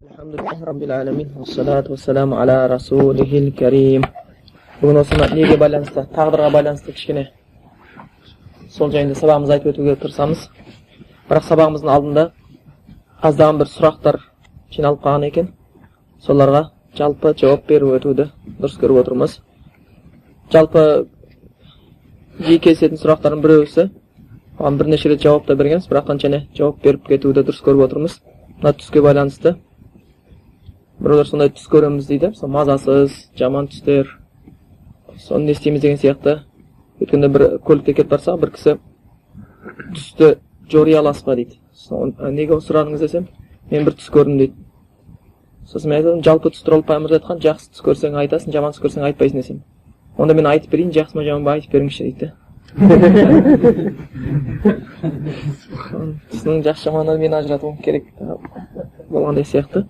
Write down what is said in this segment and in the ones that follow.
Rabbil ala Rasulihil Бүгін осы неге байланысты, тағдырға байланысты кішкене сол жайында сабағымызды айтып өтуге тырысамыз. Бірақ сабағымыздың алдында аздаған бір сұрақтар жиналып қалған екен. Соларға жалпы жауап беріп өтуді дұрыс көріп отырмыз. Жалпы жиі кездесетін сұрақтардың біреусі оған бірнеше рет жауап та бергенбіз, бірақ және жауап беріп кетуді дұрыс көріп отырмыз. Мына түске байланысты біреулер сондай түс көреміз дейді. Сол мазасыз жаман түстер. Соны не істейміз деген сияқты. Өткенде бір көлікте кетіп бара бір кісі түсті жори аласыз ба дейді. Неге сұрадыңыз десем мен бір түс көрдім дейді. Сосын мен айтадым жалпы түс туралы пайғамбар айтқан жақсы түс көрсең айтасың жаман түс көрсең айтпайсың десем. Онда мен айтып берейін жақсы ма жаман ба айтып беріңізші дейді түсінің жақсы жаманынан мен ажыратуым керек болғандай сияқты.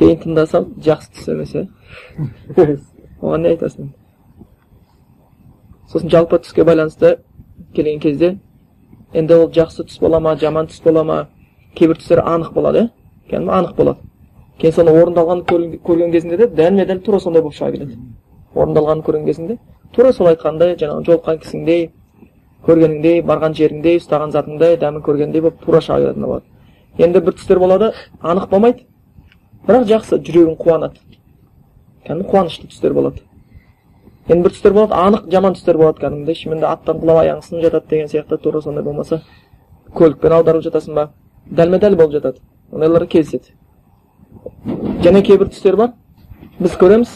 Кейін тыңдасам жақсы түс емес иә оған не айтасың сосын жалпы түске байланысты келген кезде енді ол жақсы түс бола ма жаман түс бола ма кейбір түстер анық болады иә кәдімгі анық болады кейін соны орындалғанын көрген кезінде де дәлме дәл тура сондай болып шыға келеді орындалғанын көрген кезінде тура сол айтқандай жаңағы жолыққан кісіңдей көргеніңдей барған жеріңдей ұстаған затыңдай дәмін көргендей болып тура шыға келетін болады енді бір түстер болады анық болмайды бірақ жақсы жүрегің қуанады. Кәдімгі қуанышты түстер болады. Енді бір түстер болады анық жаман түстер болады кәдімгідей. Шынымен де аттан құлап аяғың сынып жатады деген сияқты тура сондай болмаса. Көлікпен аударылып жатасың ба? Дәлме дәл болып жатады. Ондайлар кездеседі және кейбір түстер бар. Біз көреміз.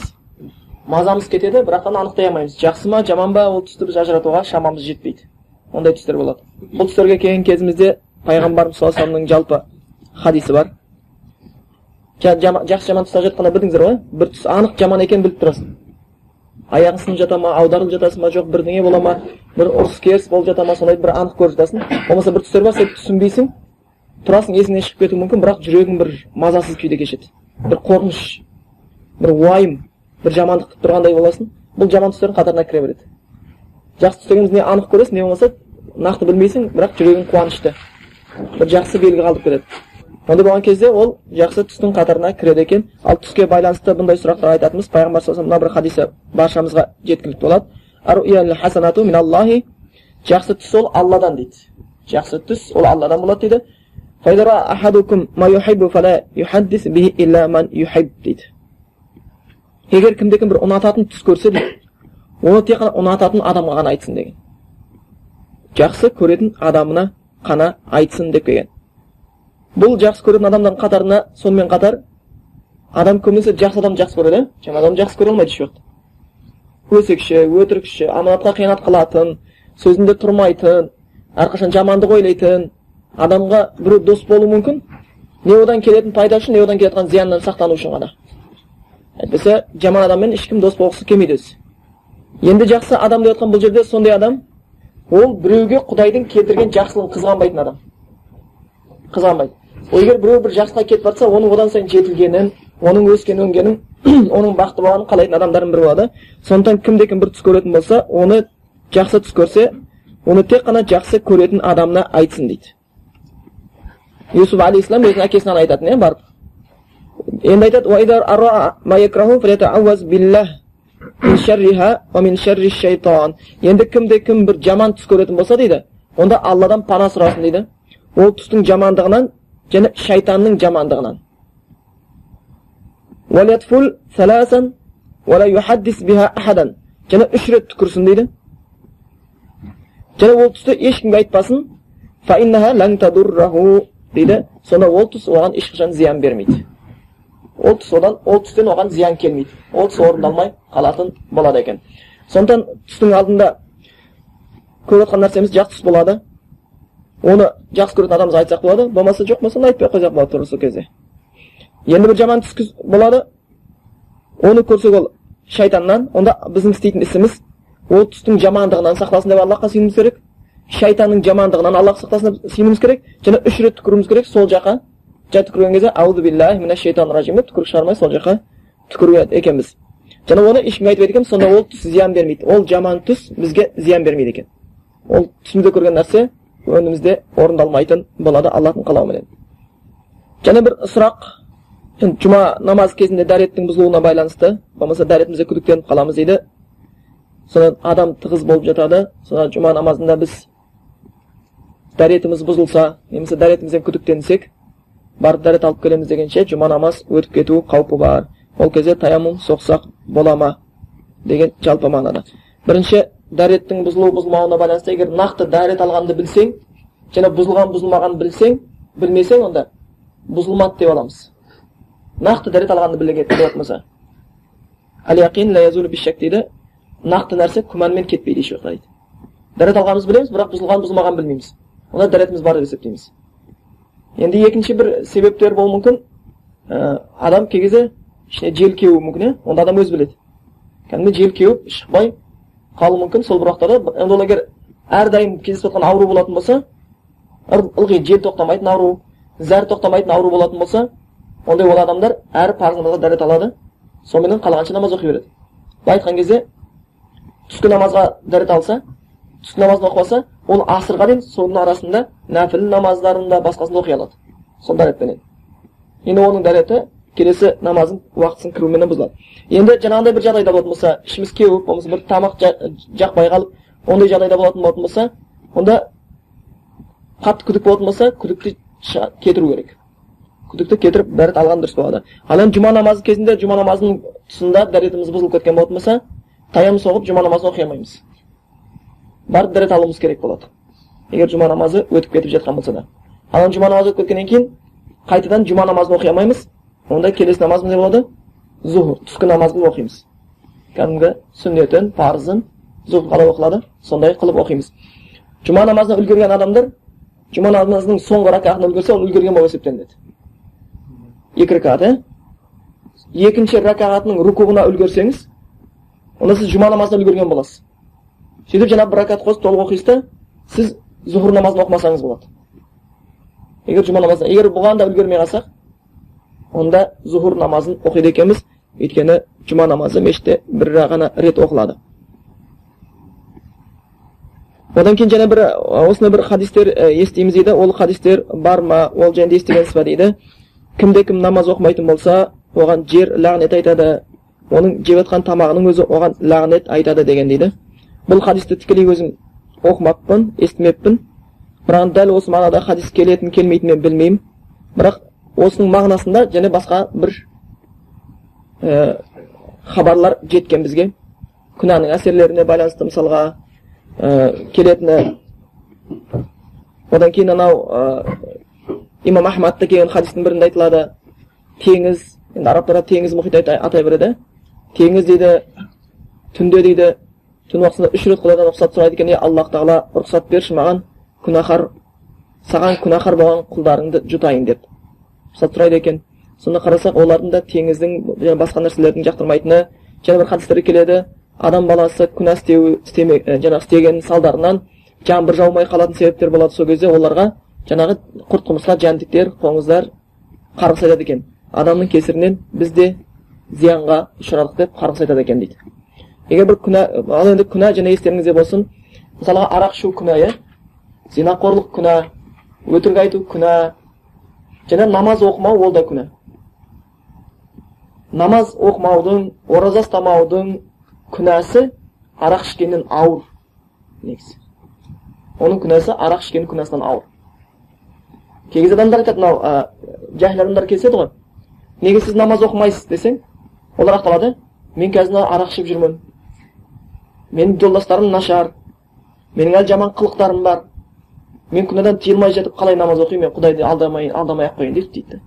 Мазамыз кетеді бірақтан анықтай алмаймыз жақсы ма жаман ба ол түсті біз ажыратуға шамамыз жетпейді. Ондай түстер болады. Бұл түстерге келген кезімізде пайғамбарымыз саллаллаху алейhi жалпы хадисі бар. Жақсы жаман түс жатқанда білдіңіздер ғой. Бір түс анық жаман екенін біліп тұрасың. Аяғың сынып жата ма аударылып жатасың ба жоқ бірдеңе бола ма бір ұрыс керіс болып жата ма сондайды бір анық көріп жатасың болмаса бір түстер бар сен түсінбейсің. Тұрасың есіңнен шығып кетуі мүмкін бірақ жүрегің бір мазасыз күйде кешеді. Бір қорқыныш бір уайым бір жамандық күтіп тұрғандай боласың. Бұл жаман түстердің қатарына кіре береді. Жақсы түс дегеніміз не анық көресің не болмаса нақты білмейсің бірақ жүрегің қуанышты. Бір жақсы белгі қалдырып кетеді ондай болған кезде ол жақсы түстің қатарына кіреді екен ал түске байланысты бұндай сұрақтар айтатынбыз пайғамбар саллаллаху мына бір хадисі баршамызға жеткілікті болады жақсы түс ол алладан дейді жақсы түс ол алладан болады дейді егер кімде кім бір ұнататын түс көрсе дейді оны тек қана ұнататын адамға ғана айтсын деген жақсы көретін адамына қана айтсын деп келген бұл жақсы көретін адамдардың қатарына сонымен қатар адам көбінесе жақсы адамды жақсы көреді. Иә адамды жақсы көре алмайды еш уақытта өсекші өтірікші аманатқа қиянат қылатын сөзінде тұрмайтын әрқашан жамандық ойлайтын адамға біреу дос болуы мүмкін. Не одан келетін пайда үшін не одан келе жатқан зияннан сақтану үшін ғана. Әйтпесе жаман адаммен ешкім дос болғысы келмейді өзі. Енді жақсы адам деп жатқан бұл жерде сондай адам ол біреуге құдайдың келтірген жақсылығын қызғанбайтын адам. Қызғанбайды. Егер біреу бір жақсыға кетіп жатса оның одан сайын жетілгенін оның өскен өнгенін оның бақытты болғанын қалайтын адамдардың бірі болады. Сондықтан кімде кім бір түс көретін болса оны жақсы түс көрсе оны тек қана жақсы көретін адамына айтсын дейді. Юсуф алейхисалам өзінің әкесіне айтатын иә барып. Енді айтады енді кімде кім бір жаман түс көретін болса дейді онда алладан пана сұрасын дейді. Ол түстің жамандығынан және шайтанның жамандығынан және үш рет түкірсін дейді және ол түсті ешкімге айтпасын дейді сонда ол түс оған ешқашан зиян бермейді ол түс одан ол түстен оған зиян келмейді ол түс орындалмай қалатын болады екен сондықтан түстің алдында көріп жатқан нәрсеміз жақсы түс болады оны жақсы көретін адамымызға айтсақ болады болмаса жоқ болса айтпай ақ қойсақ болады тура сол кезде енді бір жаман түс болады. Оны көрсек ол шайтаннан онда біздің істейтін ісіміз ол түстің жамандығынан сақтасын деп аллахқа сүйінуіміз керек. Шайтанның жамандығынан аллах сақтасын деп сүйінуіміз керек. Және үш рет түкіруіміз керек сол жаққа. Жай түкірген кезде аузу биллахи мина шайтан ражим деп түкірік шығармай сол жаққа түкіреді екенбіз және оны ешкімге айтпайды екенбіз сонда ол түс зиян бермейді. Ол жаман түс бізге зиян бермейді екен. Ол түсімізде көрген нәрсе өмірімізде орындалмайтын болады аллахтың қалауыменен және бір сұрақ жұма намаз кезінде дәреттің бұзылуына байланысты болмаса дәретімізде күдіктеніп қаламыз дейді содан адам тығыз болып жатады содан жұма намазында біз дәретіміз бұзылса немесе дәретімізден күдіктенсек барып дәрет алып келеміз дегенше жұма намаз өтіп кету қаупі бар ол кезде таяммум соқсақ бола ма деген жалпы мағынада бірінші дәреттің бұзылу бұзылмауына байланысты егер нақты дәрет алғанды білсең және бұзылған бұзылмағанын білсең білмесең онда бұзылмады деп аламыз. Нақты дәрет алғанды білетін болса дейді нақты нәрсе күмәнмен кетпейді еш уақытта дейді. Дәрет алғанымызды білеміз бірақ бұзылған бұзылмағанын білмейміз. Онда дәретіміз бар деп есептейміз. Енді екінші бір себептер болуы мүмкін. Ә, адам кей кезде ішіне жел кеуі мүмкін иә онда адам өзі біледі. Кәдімгі жел кеуіп шықпай қалуы мүмкін сол уақытта енді ол егер әрдайым кездесіп жатқан ауру болатын болса ылғи жел тоқтамайтын ауру зәр тоқтамайтын ауру болатын болса ондай ол адамдар әр парыз намазға дәрет алады соныменен қалғанша намаз оқи береді былай айтқан кезде түскі намазға дәрет алса түскі намазын оқып алса ол асырға дейін соның арасында нәпіл намаздарында басқасын оқи алады сол дәретпенен енді оның дәреті келесі намаздың уақытысын кіруіменен бұзылады. Енді жаңағыдай бір жағдайда болатын болса ішіміз кеуіп болмаса бір тамақ жақпай қалып ондай жағдайда болатын болатын болса онда қатты күдік болатын болса күдікті кетіру керек. Күдікті кетіріп дәрет алған дұрыс болады. Ал енді жұма намазы кезінде жұма намазының тұсында дәретіміз бұзылып кеткен болатын болса таям соғып жұма намазын оқи алмаймыз барып дәрет алуымыз керек болады. Егер жұма намазы өтіп кетіп жатқан болса да. Ал жұма намазы өтіп кеткеннен кейін қайтадан жұма намазын оқи алмаймыз. Онда келесі намазымыз не болады зухр түскі намазды оқимыз кәдімгі сүннетін парызын зухр қалай оқылады сондай қылып оқимыз жұма намазына үлгерген адамдар жұма намазының соңғы ракатына үлгерсе ол үлгерген болып есептелінеді екі ракат иә екінші ракағатының рукуғына үлгерсеңіз онда сіз жұма намазына үлгерген боласыз сөйтіп жаңағы бір ракат қосып толық оқисыз да сіз зухр намазын оқымасаңыз болады егер жұма намазына егер бұған да үлгермей қалсақ онда зухур намазын оқиды екенбіз өйткені жұма намазы мешітте бір ғана рет оқылады одан кейін және бір осындай бір хадистер естиміз дейді ол хадистер бар ма ол жайында естігенсіз ба дейді кімде кім намаз оқымайтын болса оған жер лағнет айтады оның жеп жатқан тамағының өзі оған лағнет айтады деген дейді бұл хадисті тікелей өзім оқымаппын естімеппін бірақ дәл осы мағынада хадис келетін келмейтінін мен білмеймін бірақ осының мағынасында және басқа бір ә, хабарлар жеткен бізге. Күнәнің әсерлеріне байланысты мысалға ә, келетіні одан кейін анау ә, имам ахмадта келген хадистің бірінде айтылады. Теңіз енді арабтар теңіз мұхит атай береді теңіз дейді түнде дейді түн уақытында үш рет құдайдан рұқсат сұрайды екен. Е аллах тағала рұқсат берші маған күнәһар саған күнәһар болған құлдарыңды жұтайын деп. Сұрайды екен. Сонда қарасақ олардың да теңіздің және басқа нәрселердің жақтырмайтыны және бір хадистерде келеді. Адам баласы күнә істеу істеме жаңағы істеген салдарынан жаңбыр жаумай қалатын себептер болады. Сол кезде оларға жаңағы құрт құмырсқа жәндіктер қоңыздар қарғыс айтады екен. Адамның кесірінен біз де зиянға ұшырадық деп қарғыс айтады екен дейді. Егер бір күнә ал енді күнә және естеріңізде болсын. Мысалға арақ ішу күнә иә зинақорлық күнә өтірік айту күнә және намаз оқымау ол да күнә. Намаз оқымаудың ораза ұстамаудың күнәсі арақ ішкеннен ауыр негізі. Оның күнәсі арақ ішкеннің күнәсінен ауыр. Кей кезде адамдар айтады мынау жахил адамдар келіседі ғой. Неге сіз намаз оқымайсыз десең олар ақталады мен қазір арақ ішіп жүрмін. Менің жолдастарым нашар. Менің әлі жаман қылықтарым бар. Мен күнәдан тыйылмай жатып қалай намаз оқимын мен құдайды алдамай алдамай ақ қояйын дейді дейді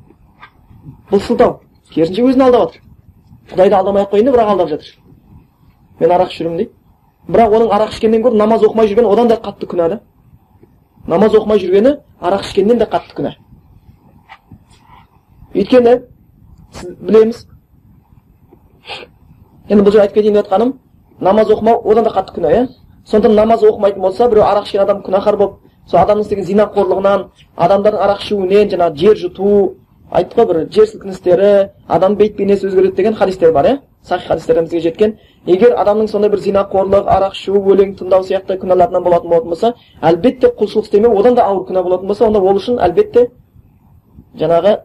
бұл сылтау керісінше өзін алдап жатыр. Құдайды алдамай ақ қояйын деп бірақ алдап жатыр. Мен арақ ішіп жүрмін дейді. Бірақ оның арақ ішкеннен гөрі намаз оқымай жүргені одан да қатты күнә да. Намаз оқымай жүргені арақ ішкеннен де қатты күнә. Өйткені білеміз енді бұл жерде айтып кетейін деп жатқаным намаз оқымау одан да қатты күнә иә? Сондықтан намаз оқымайтын болса біреу арақ ішкен адам күнәһар болып сол адамның істеген зинақорлығынан адамдардың арақ ішуінен жаңағы жер жұту айттық бір жер сілкіністері адамның бет бейнесі өзгереді деген хадистер бар иә сахи хадистерден бізге жеткен егер адамның сондай бір зинақорлық арақ ішу өлең тыңдау сияқты күнәларынан болатын болатын болса әлбетте құлшылық істемеу одан да ауыр күнә болатын болса онда ол үшін әлбетте жаңағы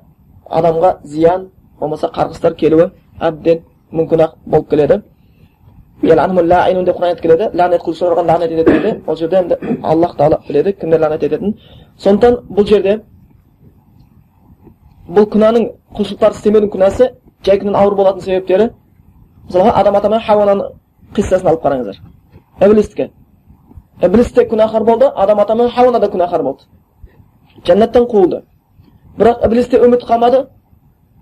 адамға зиян болмаса қарғыстар келуі әбден мүмкін ақ болып келеді деп құран айтып келеді ләнет қылушыларға ләнет етеді дейді ол жерде енді аллах тағала біледі кімдер ләнет ететінін сондықтан бұл жерде бұл күнәнің құлшылықтарды істемеудің күнәсі жай күннен ауыр болатын себептері мысалға адам ата мен қиссасын алып қараңыздар іблістікі ібліс те күнәһар болды адам ата мен хауана да күнәһар болды жәннаттан қуылды бірақ іблісте үміт қалмады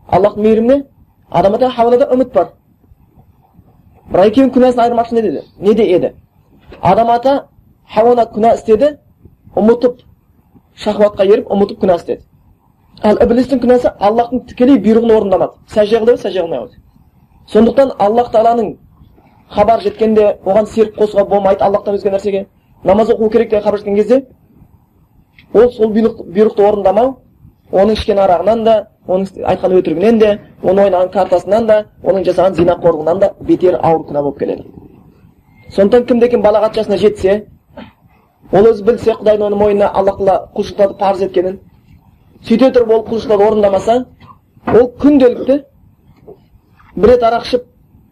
аллахтың мейіріміне адам ата хауанада үміт бар бірақ екеуінің күнәсінің айырмашылығы неде неде еді адам ата хауана күнә істеді ұмытып шахуатқа еріп ұмытып күнә істеді ал іблістің күнәсі аллахтың тікелей бұйрығын орындамады сәжде қылды сәжде қылмай қойды сондықтан аллах тағаланың хабар жеткенде оған серік қосуға болмайды аллахтан өзге нәрсеге намаз оқу керек деген хабар жеткен кезде ол сол бұйрықты орындамау оның ішкен арағынан да оның айтқан өтірігінен де оның ойнаған картасынан да оның жасаған зинақорлығынан да бетер ауыр күнә болып келеді сондықтан кімде кім балағат жасына жетсе ол өзі білсе құдайдың оның мойнына алла тағала құлшылықтарды парыз еткенін сөйте тұрып ол құлшылықтарды орындамаса ол күнделікті бір рет арақ ішіп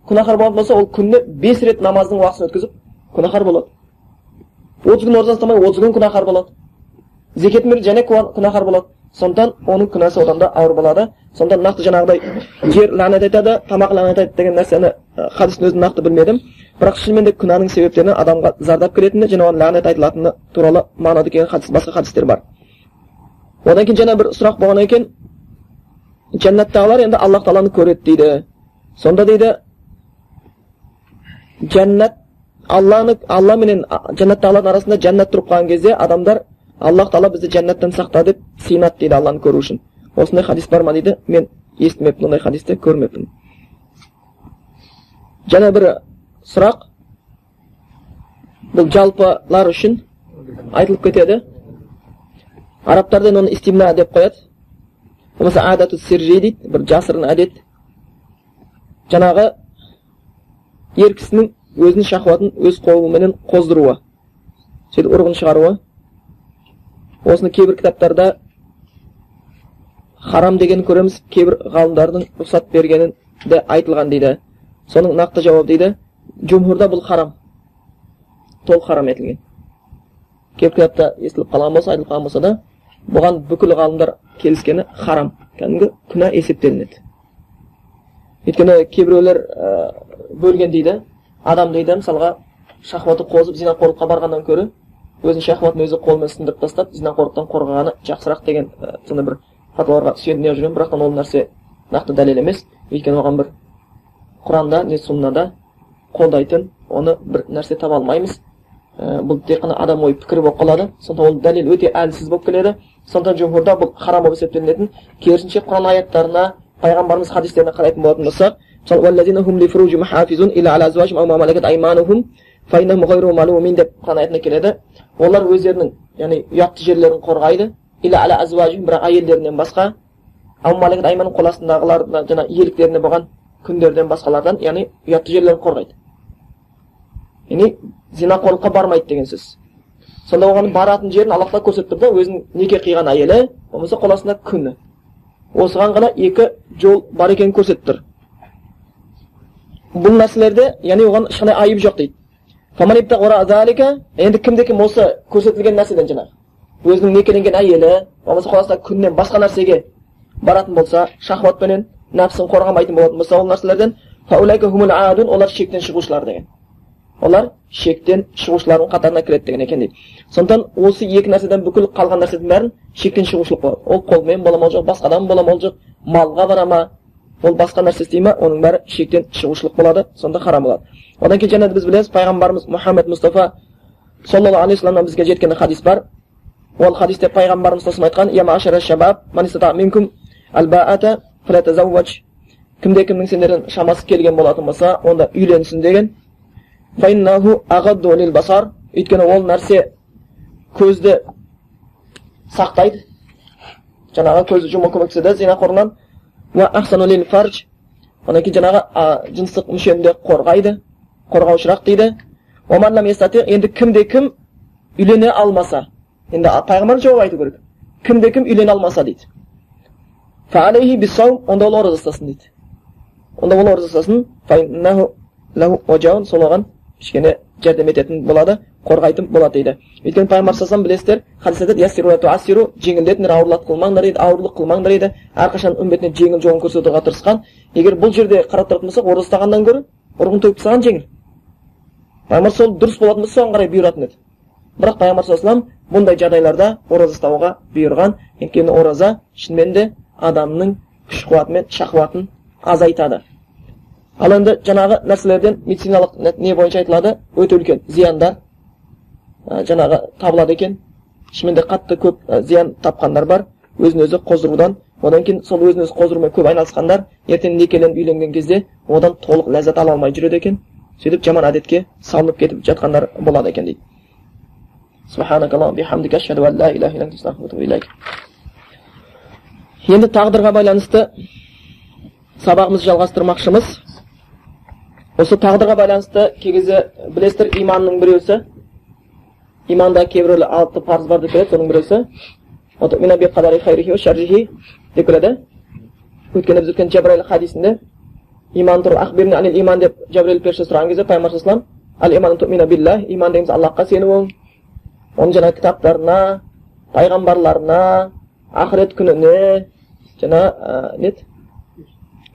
күнәһар болатын болса ол күніне бес рет намаздың уақытын өткізіп күнәһар болады отыз күн ораза ұстамай отыз күн күнәһар болады зекетін береді және күнәһар болады сондықтан оның күнәсі одан да ауыр болады сондықтан нақты жаңағыдай жер ләнет айтады тамақ ләнет айтады деген нәрсені хадистің өзін нақты білмедім бірақ шынымен де күнәнің себептерінен адамға зардап келетіні және оған ләнет айтылатыны туралы мағынада келген хадис басқа хадистер бар одан кейін жаңа бір сұрақ болғаннан кейін жәннаттағылар енді аллах тағаланы көреді дейді сонда дейді жәннат алланы алла менен жәннаттағылардың арасында жәннат тұрып қалған кезде адамдар аллах тағала бізді жәннаттан сақта деп сыйынады дейді алланы көру үшін. Осындай хадис бар ма дейді? Мен естімеппін ондай хадисті көрмеппін. Және бір сұрақ. Бұл жалпылар үшін айтылып кетеді. Арабтарда оны истимна деп қояды. Болмаса адату сиржи дейді бір жасырын әдет. Жаңағы ер кісінің өзінің шахуатын өз қолыменен қоздыруы сөйтіп ұрығын шығаруы. Осыны кейбір кітаптарда харам деген көреміз кейбір ғалымдардың рұқсат бергенін де айтылған дейді. Соның нақты жауабы дейді жумхурда бұл харам толық харам етілген. Кейбір кітапта естіліп қалған болса айтылып қалған болса да бұған бүкіл ғалымдар келіскені харам кәдімгі күнә есептелінеді. Өйткені кейбіреулер ә, бөлген дейді адам дейді мысалға шахваты қозып зинақорлыққа барғаннан көрі өзінің шахватын өзі қолымен сындырып тастап зинақорлықтан қорғағаны жақсырақ деген сондай бір фатуаларға сүйеніп жүремін бірақ ол нәрсе нақты дәлел емес. Өйткені оған бір құранда не суннада қолдайтын оны бір нәрсе таба алмаймыз. Бұл тек қана адам ой пікірі болып қалады. Сондықтан ол дәлел өте әлсіз болып келеді. Сондықтан жумхурда бұл харам болып есептелінетін керісінше құран аяттарына пайғамбарымыз хадистеріне қарайтын болатын болсақ деп құран аятында келеді. Олар өздерінің яғни ұятты жерлерін қорғайды бірақ әйелдерінен басқа айманның қол астындағылар жаңа иеліктеріне болған күндерден басқалардан яғни ұятты жерлерін қорғайды яғни зинақорлыққа бармайды деген сөз сонда оған баратын жерін аллах тағала көрсетіп тұр да өзінің неке қиған әйелі болмаса қол астында күні осыған ғана екі жол бар екенін көрсетіп тұр бұл нәрселерде яғни оған ешқандай айып жоқ дейді енді кімде кім осы көрсетілген нәрседен жаңағы өзінің некеленген әйелі болмаса қол күннен басқа нәрсеге баратын болса шахватпенен нәпсін қорғамайтын болатын болса ол нәрселерден олар шектен шығушылар деген олар шектен шығушылардың қатарына кіреді деген екен дейді сондықтан осы екі нәрседен бүкіл қалған нәрседің бәрін шектен шығушылық болады ол қолмен бола ма жоқ басқадан бола ма жоқ малға бара ма ол басқа нәрсе істей ма? Оның бәрі шектен шығушылық болады сонда харам болады. Одан кейін және біз білеміз пайғамбарымыз мұхаммед мұстафа саллаллаху алейхи вассаламнан бізге жеткен хадис бар. Ол хадисте пайғамбарымыз тылсым айтқан кімде кімнің сендерден шамасы келген болатын болса онда үйленсін деген. Өйткені ол нәрсе көзді сақтайды. Жаңағы көзді жұму көмектеседі зинақорлықтан одан кейін жаңағы жыныстық мүшені де қорғайды қорғаушырақ дейді енді кімде кім үйлене алмаса енді пайғамбар жауап айту керек кімде кім үйлене алмаса дейді онда ол ораза ұстасын дейді онда ол ораза ұстасын сол оған кішкене жәрдем ететін болады қорғайтын болады дейді. Өйткені пайғамбар саллаллаху білесіздер хадис айтады жеңілдетіңдер ауырлық қылмаңдар дейді ауырлық қылмаңдар дейді. Әрқашан үмбетіне жеңіл жолын көрсетуге тырысқан. Егер бұл жерде қарап тұратын болсақ ораза ұстағаннан гөрі ұрғын төгіп тастаған жеңіл. Пайғамбар сол дұрыс болатын болса соған қарай бұйыратын еді. Бірақ пайғамбар саллаллаху бұндай жағдайларда ораза ұстауға бұйырған. Өйткені ораза шынымен де адамның күш қуаты мен шахуатын азайтады. Ал енді жаңағы нәрселерден медициналық не бойынша айтылады. Өте үлкен зияндар жаңағы табылады екен. Шынымен қатты көп зиян тапқандар бар. Өзін өзі қоздырудан одан кейін сол өзін өзі қоздырумен көп айналысқандар ертең некеленіп үйленген кезде одан толық ләззат ала алмай жүреді екен. Сөйтіп жаман әдетке салынып кетіп жатқандар болады екен дейді. Енді тағдырға байланысты сабағымызды жалғастырмақшымыз. Осы тағдырға байланысты кей кезде білесіздер иманның біреусі иманда кейбір алты парыз бар деп келеді соның біреусі деп келеді өйткені біз өткен жабраил хадисінде иман туралы иман деп жабраил періште сұраған кезде пайғамбар саллаллаху алейхи иман дегеніміз аллахқа сену оның жаңағы кітаптарына пайғамбарларына ақырет күніне жаңа не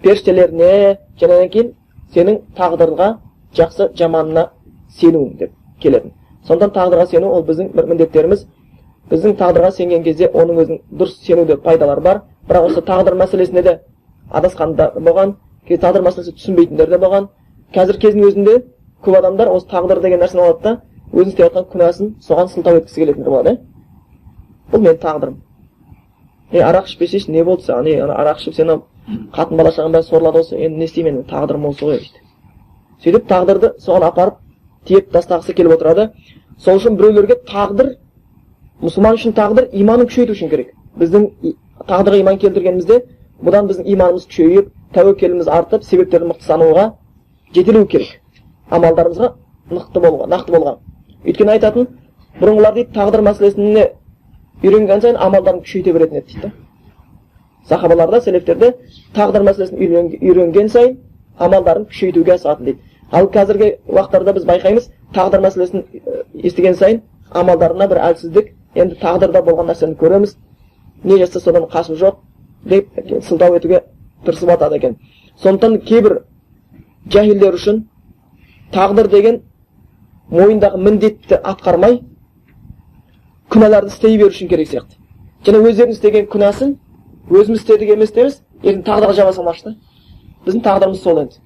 періштелеріне және кейін сенің тағдырға жақсы жаманына сенуің деп келеді сондықтан тағдырға сену ол біздің бір міндеттеріміз біздің тағдырға сенген кезде оның өзінің дұрыс сенуде пайдалары бар бірақ осы тағдыр мәселесінде де адасқандар болған тағдыр мәселесін түсінбейтіндер де болған қазір кездің өзінде көп адамдар осы тағдыр деген нәрсені алады да өзінің істеп жатқан күнәсін соған сылтау еткісі келетіндер болады иә бұл менің тағдырым е арақ ішпесейші не болды саған е ана арақ ішіп сені қатын бала шағаң бәрі сорлады осы енді не істеймін менің тағдырым осы ғой дейді. Сөйтіп тағдырды соған апарып тиеп тастағысы келіп отырады. Сол үшін біреулерге тағдыр мұсылман үшін тағдыр иманын күшейту үшін керек. Біздің тағдырға иман келтіргенімізде бұдан біздің иманымыз күшейіп тәуекеліміз артып себептерді мықты санауға жетелеу керек. Амалдарымызға нақты болуға нақты болған. Өйткені айтатын бұрынғылар дейді тағдыр мәселесіне үйренген сайын амалдарын күшейте беретін еді дейді сахабаларда селефтерде тағдыр мәселесін үйренген сайын амалдарын күшейтуге асығатын дейді. Ал қазіргі уақыттарда біз байқаймыз тағдыр мәселесін естіген сайын амалдарына бір әлсіздік енді тағдырда болған нәрсені көреміз. Не жасаса содан қашып жоқ деп сылтау етуге тырысып жатады екен. Сондықтан кейбір жахилдер үшін тағдыр деген мойындағы міндетті атқармай күнәларды істей беру үшін керек сияқты. Және өздерінің істеген күнәсін өзіміз істедік емес дейміз ертең тағдырға жаба салмақшы да. Біздің тағдырымыз сол енді.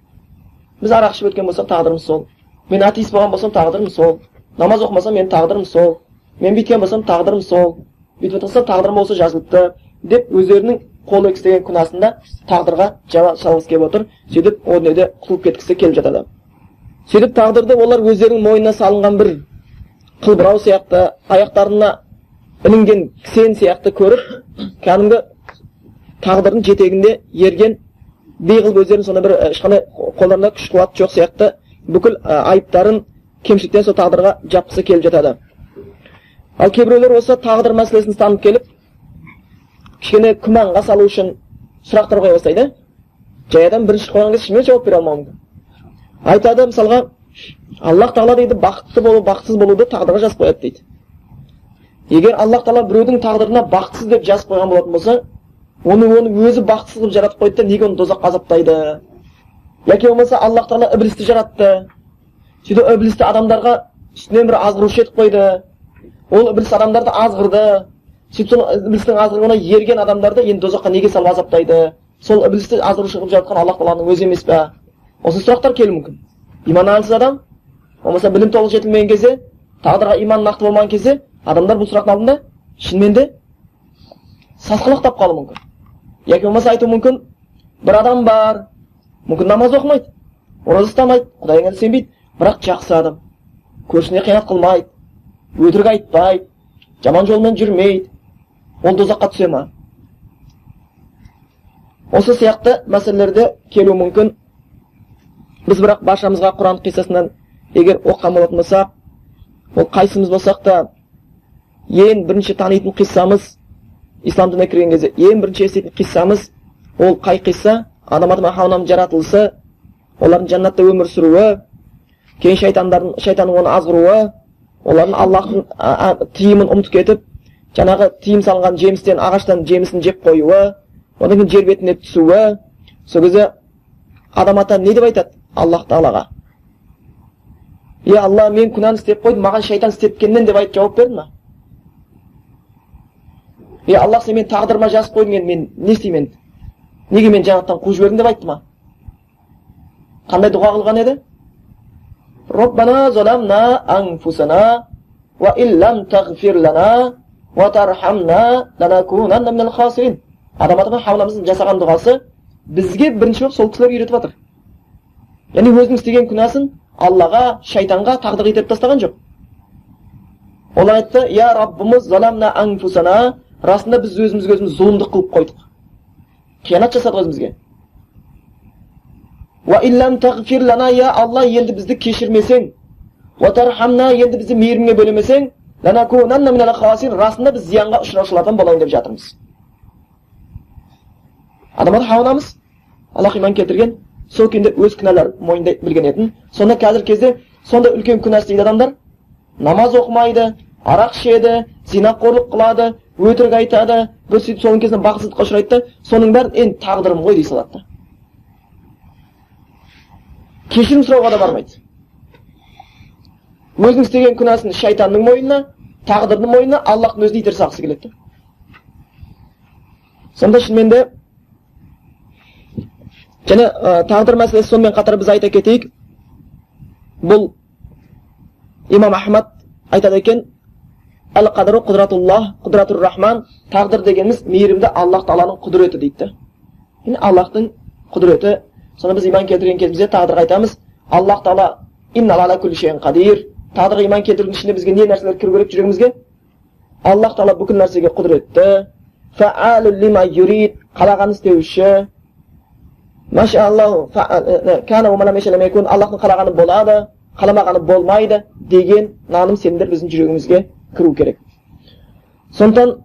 Біз арақ ішіп өткен болсақ тағдырымыз сол. Мен атеист болған болсам тағдырым сол. Намаз оқымасам менің тағдырым сол. Мен бүйткен болсам тағдырым сол. Бүйтіп отырсам тағдырым осы жазылыпты деп өздерінің қолы істеген күнәсында тағдырға жаба салғысы келіп отыр. Сөйтіп о дүниеде құтылып кеткісі келіп жатады. Сөйтіп тағдырды олар өздерінің мойнына салынған бір қылбұрау сияқты аяқтарына ілінген кісен сияқты көріп кәдімгі тағдырдың жетегінде ерген би қылып өздерін сондай бір ешқандай қолдарында күш қуат жоқ сияқты бүкіл айыптарын кемшіліктен сол тағдырға жапқысы келіп жатады. Ал кейбіреулер осы тағдыр мәселесін ұстанып келіп кішкене күмәнға салу үшін сұрақтар қоя бастайды. Жай адам бірінші қойған кезде шынымен жауап бере алмауы мүмкін. Айтады мысалға аллах тағала дейді бақытты болу бақытсыз болуды тағдырға жазып қояды дейді. Егер аллах тағала біреудің тағдырына бақытсыз деп жазып қойған болатын болса оны оны өзі бақытсыз қылып жаратып қойды да неге оны тозаққа азаптайды? Яки болмаса аллах тағала іблисті жаратты. Сөйтіп іблисті адамдарға үстінен бір азғырушы етіп қойды. Ол ібліс адамдарды азғырды. Сөйтіп сол іблістің азғыруына ерген адамдарды енді тозаққа неге салып азаптайды? Сол іблисті азғырушы қылып жаратқан аллах тағаланың өзі емес па осы сұрақтар келуі мүмкін. Иманы әлсіз адам болмаса білім толық жетілмеген кезде тағдырға иманы нақты болмаған кезде адамдар бұл сұрақтың алдында шынымен де сасқалақтап қалуы мүмкін яки болмаса айтуы мүмкін бір адам бар мүмкін намаз оқымайды ораза ұстамайды құдайға сенбейді бірақ жақсы адам көршісіне қиянат қылмайды өтірік айтпайды жаман жолмен жүрмейді ол тозаққа түсе ма осы сияқты мәселелерде келуі мүмкін біз бірақ баршамызға құран қиссасынан егер оқыған болатын болсақ ол қайсымыз болсақ та ең бірінші танитын қиссамыз ислам дініне кірген кезде ең бірінші еститін қиссамыз ол қай қисса адам атам хауаның жаратылысы олардың жәннатта өмір сүруі кейін шайтандардың шайтанның оны азғыруы олардың аллахтың тыйымын ұмытып кетіп жаңағы тыйым салынған жемістен ағаштан жемісін жеп қоюы одан кейін жер бетіне түсуі. Сол кезде адам ата не деп айтады? аллах тағалаға е алла мен күнәні істеп қойдым маған шайтан істеткеннен деп айтып жауап берді ма е аллах сен менің тағдырыма жазып қойдың енді мен не істеймін енді неге мені жәннаттан қуып жібердің деп айтты ма қандай дұға қылған еді ربنا ظلمنا أنفسنا وإن لم تغفر لنا وترحمنا لنكونن من الخاسرين адам атаға хавламыздың жасаған дұғасы бізге бірінші болып сол кісілер үйретіп жатыр яғни өзінің істеген күнәсін аллаға шайтанға тағдыр етіп тастаған жоқ. Олар айтты я раббымыз заламна анфусана расында біз өзімізге өзіміз зұлымдық қылып қойдық. Қиянат жасадық өзімізге я алла енді бізді кешірмесең енді бізді мейіріміңе бөлемесең расында біз зиянға ұшыраушылардан болайын деп жатырмыз. Адам анамыз аллах иман келтірген. Сол күйінде өз кінәларын мойындай білген сонда қазіргі кезде сондай үлкен күнә істейді адамдар. Намаз оқымайды арақ ішеді зинақорлық қылады өтірік айтады. Бір сөйтіп соның кезінде бақытсыздыққа ұшырайды да соның бәрін енді тағдырым ғой дей салады да. Кешірім сұрауға да бармайды. Өзінің істеген күнәсін шайтанның мойнына тағдырдың мойнына аллахтың өзіне итере салғысы келеді сонда шынымен де және ә, тағдыр мәселесі сонымен қатар біз айта кетейік бұл имам ахмад айтады екен әл қадру құдратуллах құдратур рахман тағдыр дегеніміз мейірімді аллах тағаланың құдіреті дейді. Да аллахтың құдіреті. Сонда біз иман келтірген кезімізде тағдырға айтамыз аллах тағала қадир тағдырға иман келтірудің ішінде бізге не нәрселер кіру керек жүрегімізге? Аллах тағала бүкіл нәрсеге құдіретті. Қалағанын істеуші аллахтың қалағаны болады қаламағаны болмайды деген наным сенімдер біздің жүрегімізге кіру керек сондықтан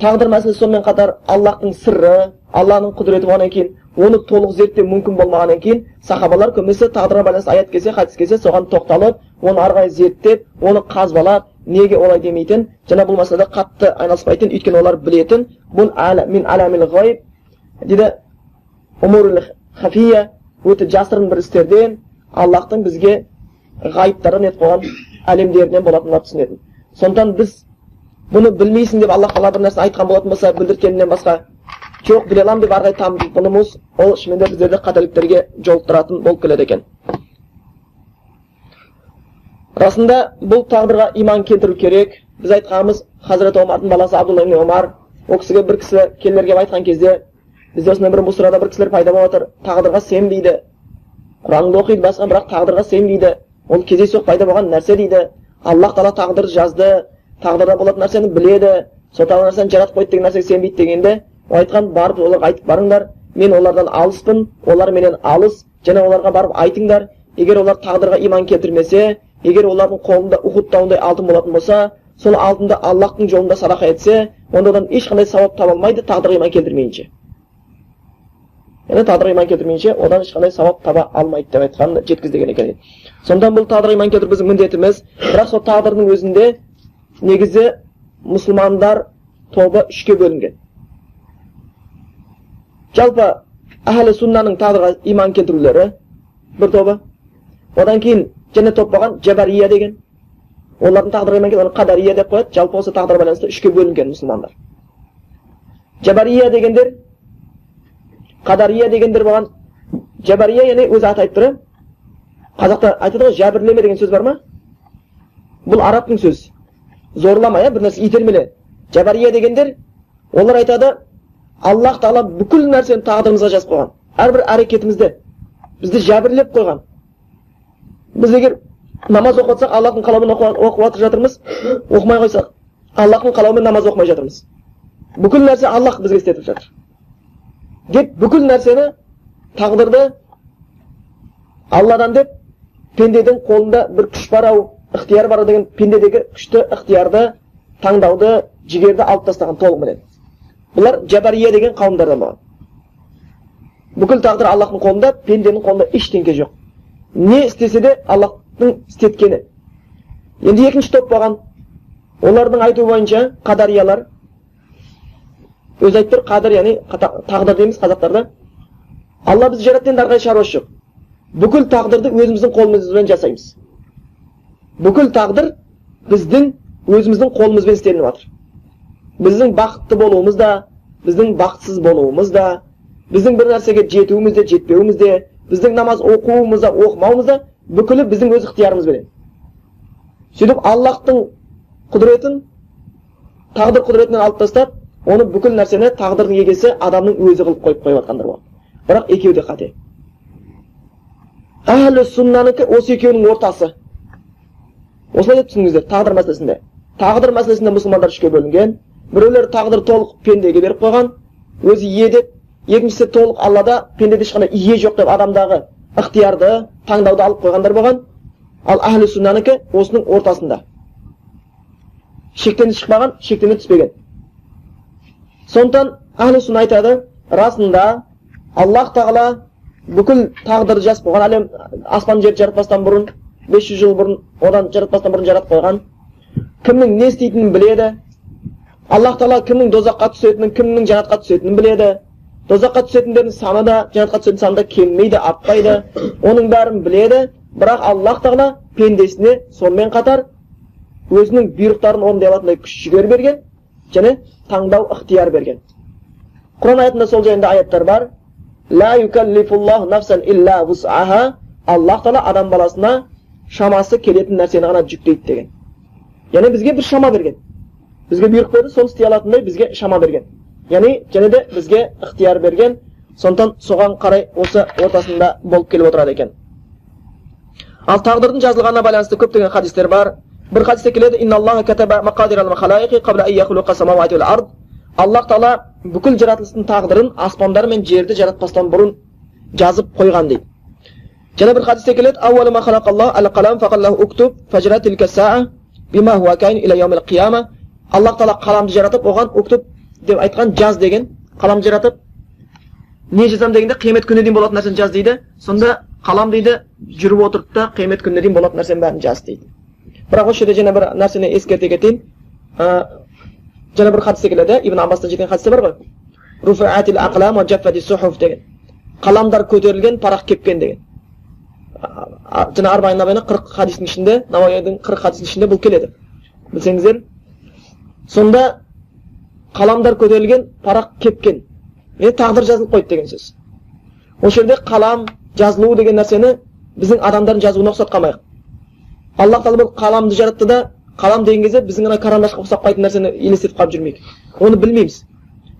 тағдыр мәселесі сонымен қатар аллахтың сырры алланың құдіреті болғаннан кейін оны толық зерттеу мүмкін болмағаннан кейін сахабалар көбінесе тағдырға байланысты аят келсе хадис келсе соған тоқталып оны ары қарай зерттеп оны қазбалап неге олай демейтін жаңа бұл мәселеде қатты айналыспайтын өйткені олар білетін бұл min alamil ғайып дейді хафия өте жасырын бір істерден аллахтың бізге ғайыптарын етіп қойған әлемдерінен болатынын түсінетін сондықтан біз бұны білмейсің деп аллах тағала бір нәрсе айтқан болатын болса білдірткенінен басқа жоқ біле аламын деп ары қарай бұнымыз ол шынымен де біздерді қателіктерге жолықтыратын болып келеді екен расында бұл тағдырға иман келтіру керек біз айтқанымыз хазірет омардың баласы абдулла омар ол кісіге бір кісі келіп айтқан кезде бізде осындай бір мұсырада бір кісілер пайда болып жатыр тағдырға сенбейді құранды оқиды басқа бірақ тағдырға сенбейді ол кездейсоқ пайда болған нәрсе дейді аллах тағала тағдырды жазды тағдырда болатын нәрсені біледі сол тағдыр нәрсені жаратып қойды деген нәрсеге сенбейді дегенде ол айтқан барып оларға айтып барыңдар мен олардан алыспын олар менен алыс және оларға барып айтыңдар егер олар тағдырға иман келтірмесе егер олардың қолында ухуд тауындай алтын болатын болса сол алтынды аллахтың жолында садақа етсе онда одан ешқандай сауап таба алмайды тағдырға иман келтірмейінше яғни тағдырға иман келтірмейінше одан ешқандай сауап таба алмайды деп айтқанын жеткіз деген екен сондықтан бұл тағдырға иман келтіру біздің міндетіміз бірақ сол тағдырдың өзінде негізі мұсылмандар тобы үшке бөлінген жалпы әхлі суннаның тағдырға иман келтірулері бір тобы одан кейін және топ болған жабария деген олардың тағдырға иман келтіру қадария деп қояды жалпы осы тағдырға байланысты үшке бөлінген мұсылмандар жабария дегендер қадария дегендер болған жабария яғни өзі аты айтып тұр қазақта айтады ғой жәбірлеме деген сөз бар ма бұл арабтың сөзі зорлама иә бір нәрсе итермеле жабария дегендер олар айтады аллах тағала бүкіл нәрсені тағдырымызға жазып қойған әрбір әрекетімізді бізді жәбірлеп қойған біз егер намаз оқып жатсақ аллахтың қалауымен оқып жатыр жатырмыз оқымай қойсақ аллахтың қалауымен намаз оқымай жатырмыз бүкіл нәрсе аллах бізге істетіп жатыр деп бүкіл нәрсені тағдырды алладан деп пенденің қолында бір күш бар ау ықтияр бар деген пендедегі күшті ықтиярды таңдауды жігерді алып тастаған толығыменен бұлар жабария деген қауымдардан болған бүкіл тағдыр аллахтың қолында пенденің қолында ештеңке жоқ не істесе де аллахтың істеткені енді екінші топ болған олардың айтуы бойынша қадариялар өзі айтып тұр қадір яғни тағдыр дейміз қазақтарда. Алла бізді жаратты енді ары қарай шаруасы жоқ. Бүкіл тағдырды өзіміздің қолымызбен жасаймыз. Бүкіл тағдыр біздің өзіміздің қолымызбен істелініп жатыр. Біздің бақытты болуымыз да біздің бақытсыз болуымыз да біздің бір нәрсеге жетуіміз де жетпеуіміз де біздің намаз оқуымыз да оқымауымыз да бүкілі біздің өз ықтиярымызбенен сөйтіп аллахтың құдіретін тағдыр құдіретінен алып тастап оны бүкіл нәрсені тағдырдың егесі адамның өзі қылып қойып қойып жатқандар болады бірақ екеуі де қате. Әлі суннанікі осы екеуінің ортасы. Осылай деп түсініңіздер тағдыр мәселесінде. Тағдыр мәселесінде мұсылмандар үшке бөлінген. Біреулер тағдыр толық пендеге беріп қойған. Өзі ие деп. Екіншісі толық аллада пендеде ешқандай ие жоқ деп адамдағы ықтиярды таңдауды алып қойғандар болған. Ал әхлі суннанікі осының ортасында. Шектен шықпаған шектен түспеген. Сондықтан сүнна айтады расында аллах тағала бүкіл тағдырды жазып қойған әлем аспан жерді жаратпастан бұрын 500 жыл бұрын одан жаратпастан бұрын жаратып қойған. Кімнің не істейтінін біледі. Аллах тағала кімнің дозаққа түсетінін кімнің жәннатқа түсетінін біледі. Дозаққа түсетіндердің саны да жәннатқа түсетін саны да кемімейді артпайды. Оның бәрін біледі. Бірақ аллах тағала пендесіне сонымен қатар өзінің бұйрықтарын орындай алатындай күш жігер берген. Және таңдау ықтияр берген құран аятында сол жайында аяттар бар аллах тағала адам баласына шамасы келетін нәрсені ғана жүктейді деген яғни бізге бір шама берген бізге бұйрық берді соны істей алатындай бізге шама берген яғни және де бізге ықтияр берген сондықтан соған қарай осы ортасында болып келіп отырады екен ал тағдырдың жазылғанына байланысты көптеген хадистер бар бір хадисте келеді аллах тағала бүкіл жаратылыстың тағдырын аспандар мен жерді жаратпастан бұрын жазып қойған дейді және бір хадисте келеді аллах тағала қаламды жаратып оған уктуб деп айтқан жаз деген қалам жаратып не жазамын дегенде қиямет күніне дейін болатын нәрсені жаз дейді сонда қалам дейді жүріп отырып та қиямет күніне дейін болатын нәрсенің бәрін жаз дейді бірақ осы жерде жаңа бір нәрсені ескерте кетейін. Жаңа бір хадисте келеді. Ибн аббастан жеткен хадисте бар ғой. Деген. Қаламдар көтерілген парақ кепкен деген. Жаңа қырық хадистің ішінде науаидің қырық хадистің ішінде бұл келеді. Білсеңіздер. Сонда қаламдар көтерілген парақ кепкен яғни тағдыр жазылып қойды деген сөз. Осы жерде қалам жазылу деген нәрсені біздің адамдардың жазуына ұқсатып қалмайық аллах тағала бұл қаламды жаратты да қалам деген кезде біздің ана карандашқа ұқсап нәрсені елестетіп қалып жүрмейік оны білмейміз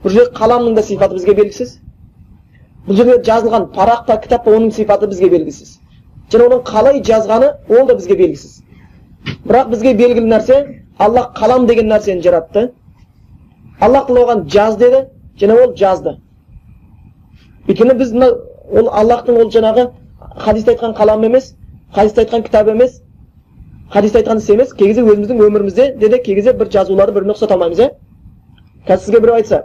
бұл жерде қаламның да сипаты бізге белгісіз бұл жерде жазылған парақ па кітап па оның сипаты бізге белгісіз және оның қалай жазғаны ол да бізге белгісіз бірақ бізге белгілі нәрсе аллах қалам деген нәрсені жаратты аллах тағала оған жаз деді және ол жазды өйткені біз мына ол аллахтың ол жаңағы хадисте айтқан қалам емес хадисте айтқан кітап емес хадисте айтқан іс емес кей кезде өзіміздің өмірімізде де кей кезде бір жазуларды бір біріне ұқсата алмаймыз иә қазір сізге біреу айтса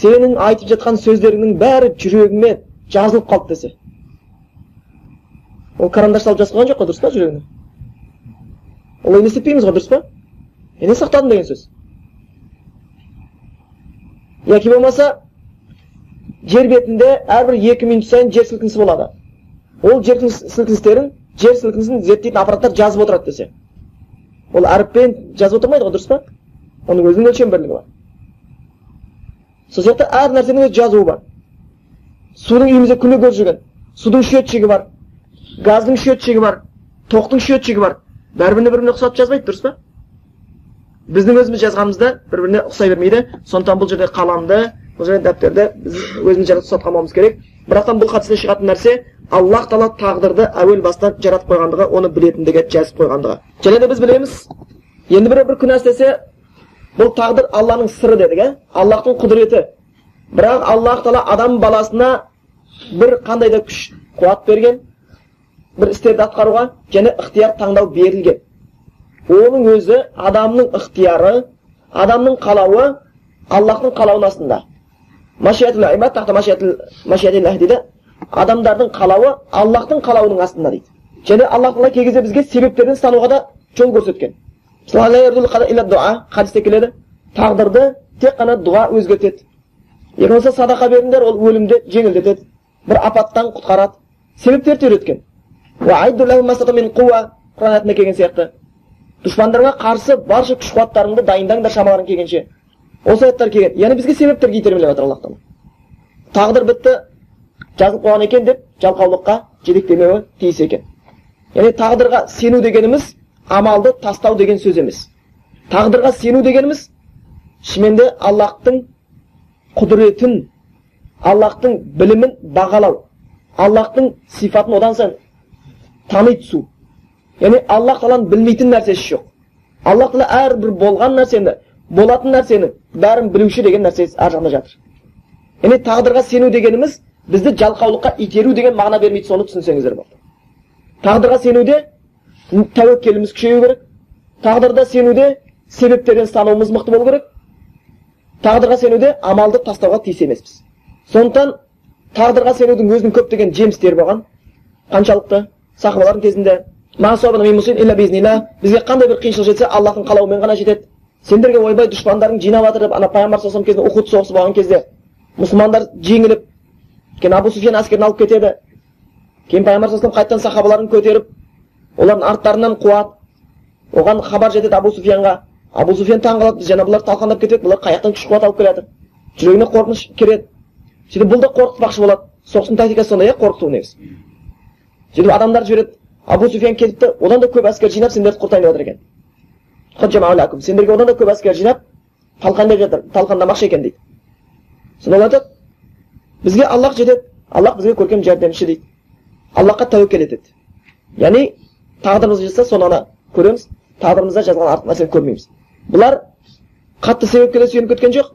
сенің айтып жатқан сөздеріңнің бәрі жүрегіме жазылып қалды десе ол карандаш салып жазып қойған жоқ қой дұрыс па жүрегіне олай елестетпейміз ғой дұрыс па не сақтадым деген сөз яки болмаса жер бетінде әрбір екі минут сайын жер сілкінісі болады ол жер сілкіністерін жер сілкінісін зерттейтін аппараттар жазып отырады десе. Ол әріппен жазып отырмайды ғой дұрыс па? Оның өзінің өлшем бірлігі бар. Сол сияқты әр нәрсенің өз жазуы бар. Судың үйімізде күнде көріп жүрген. Судың счетчигі бар. Газдың счетчигі бар. Тоқтың счетчигі бар. Бәрі бір біріне ұқсатып жазбайды дұрыс па? Біздің өзіміз жазғанымызда бір біріне ұқсай бермейді. Сондықтан бұл жерде қаламды бұл жерде дәптерді біз өзіміз ұқсатып қалмауымыз керек. Бірақтан бұл хадистен шығатын нәрсе аллах тағала тағдырды әуел бастан жаратып қойғандығы оны білетіндігі жазып қойғандығы. Және де біз білеміз енді біреу бір күнә істесе бұл тағдыр алланың сыры дедік иә аллахтың құдіреті. Бірақ аллах тағала адам баласына бір қандай да күш қуат берген бір істерді атқаруға және ықтияр таңдау берілген. Оның өзі адамның ықтияры адамның қалауы аллахтың қалауының астында. Дейді адамдардың қалауы аллахтың қалауының астында дейді және аллах тағала кей кезде бізге себептерден стануға да жол көрсеткен хадисте келеді тағдырды тек қана дұға өзгертеді екі болмаса садақа беріңдер ол өлімді жеңілдетеді бір апаттан құтқарады себептерді үйреткен құран келген сияқты дұшпандарға қарсы барша күш қуаттарыңды дайындаңдар шамаларың келгенше осы аяттар келген яғни бізге себептерге итермелеп жатыр аллах тағала тағдыр бітті жазылып қойған екен деп жалқаулыққа жетектемеуі тиіс екен яғни тағдырға сену дегеніміз амалды тастау деген сөз емес тағдырға сену дегеніміз шыныменде аллахтың құдіретін аллахтың білімін бағалау аллахтың сипатын одан сайын тани түсу яғни аллах тағаланың білмейтін нәрсесі жоқ аллах тағала әрбір болған нәрсені болатын нәрсені бәрін білуші деген нәрсесі ар жағында жатыр. Яғни тағдырға сену дегеніміз бізді жалқаулыққа итеру деген мағына бермейді соны түсінсеңіздер болды. Тағдырға сенуде тәуекеліміз күшею керек. Тағдырда сенуде себептерден ұстануымыз мықты болу керек. Тағдырға сенуде амалды тастауға тиіс емеспіз. Сондықтан тағдырға сенудің өзінің көптеген жемістері болған. Қаншалықты? Сахабалардың кезінде бізге қандай бір қиыншылық жетсе аллахтың қалауымен ғана жетеді сендерге ойбай дұшпандарың жинап жатыр деп ана пайғамбар саллаллаху кезінде ухуд соғысы болған кезде мұсылмандар жеңіліп кейін абу суфиян әскерін алып кетеді кейін пайғамбар саллаллаху қайтадан сахабаларын көтеріп олардың арттарынан қуады оған хабар жетеді абу суфиянға абу суфиян таң қалады жаңа бұлар талқандап кетеді бұлар қай жақтан күш қуат алып келе жатыр жүрегіне қорқыныш кіреді сөйтіп бұл да қорқытпақшы болады соғыстың тактикасы сондай иә қорқыту негізі сөйтіп адамдарды жібереді абу суфиян келіпті одан да көп әскер жинап сендерді құртайын деп жатыр екен сендерге одан да көп әскер жинап талқан деп жатыр талқандамақшы екен дейді сонда ол айтады бізге аллах жетеді аллах бізге көркем жәрдемші дейді аллахқа тәуекел етеді яғни тағдырымыз жазса соны ана көреміз тағдырымызда жазылған артық нәрсені көрмейміз бұлар қатты себепке де сүйеніп кеткен жоқ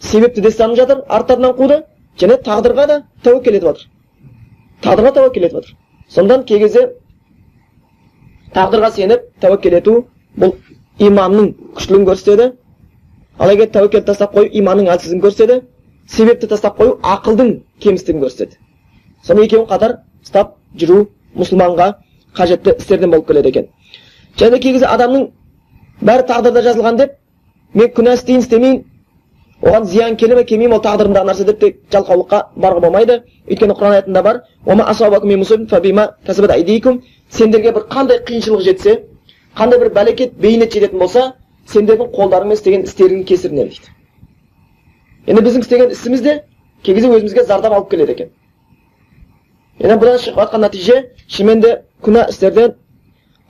себепті де ұстанып жатыр арттарынан қуды және тағдырға да тәуекел етіп жатыр тағдырға тәуекел етіп жатыр сондықтан кей кезде тағдырға сеніп тәуекел ету бұл иманның күштілігін көрсетеді. Ал егер тәуекелді тастап қою иманның әлсіздігін көрсетеді. Себепті тастап қою ақылдың кемістігін көрсетеді. Соны екеуін қатар ұстап жүру мұсылманға қажетті істерден болып келеді екен. Және кей адамның бәрі тағдырда жазылған деп мен күнә істейін істемейін оған зиян келе ме келмей ме ол тағдырымдағы нәрсе деп тек жалқаулыққа баруға болмайды. Өйткені құран аятында бар сендерге бір қандай қиыншылық жетсе қандай бір бәлекет бейнет жететін болса сендердің қолдарыңмен істеген істеріңнің кесірінен дейді енді біздің істеген ісіміз де кей кезде өзімізге зардап алып келеді екен енді бұдан шығып жатқан нәтиже шынымен де күнә істерден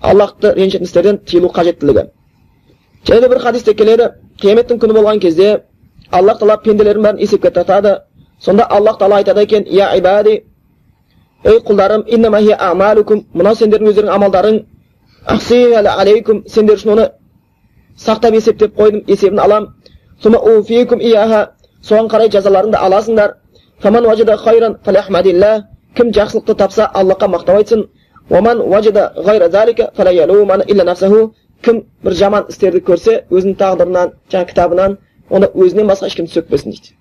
аллахты ренжітетін істерден тыйылу қажеттілігі және де бір хадисте келеді қияметтің күні болған кезде аллах тағала пенделердің бәрін есепке тартады сонда аллах тағала айтады екен я ибади ей құлдарым мынау сендердің өздеріңнің амалдарың алейкум сендер үшін оны сақтап есептеп қойдым есебін алам соған қарай жазаларыңды аласыңдар кім жақсылықты тапса аллахқа мақтау айтсын кім бір жаман істерді көрсе өзінің тағдырынан жаңағы кітабынан онда өзінен басқа ешкімді сөкпесін дейді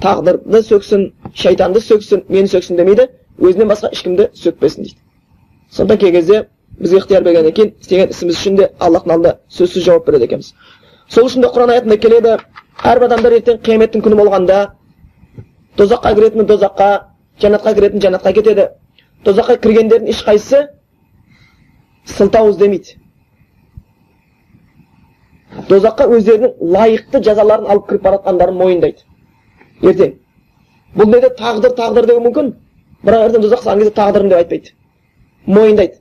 тағдырды сөксін шайтанды сөксін мені сөксін демейді өзінен басқа ешкімді сөкпесін дейді сонда кей кезде бізге ықтияр бергеннен кейін істеген ісіміз үшін де аллахтың алдында сөзсіз жауап береді екенбіз сол үшін де құран аятында келеді әрбір адамдар ертең қияметтің күні болғанда тозаққа кіретіні тозаққа жәннатқа кіретіні жәннатқа кетеді тозаққа кіргендердің ешқайсысы сылтау іздемейді тозаққа өздерінің лайықты жазаларын алып кіріп бара жатқандарын мойындайды ертең бұл неде тағдыр тағдыр деуі мүмкін бірақ ертең тозаққа салған кезде тағдырым деп айтпайды мойындайды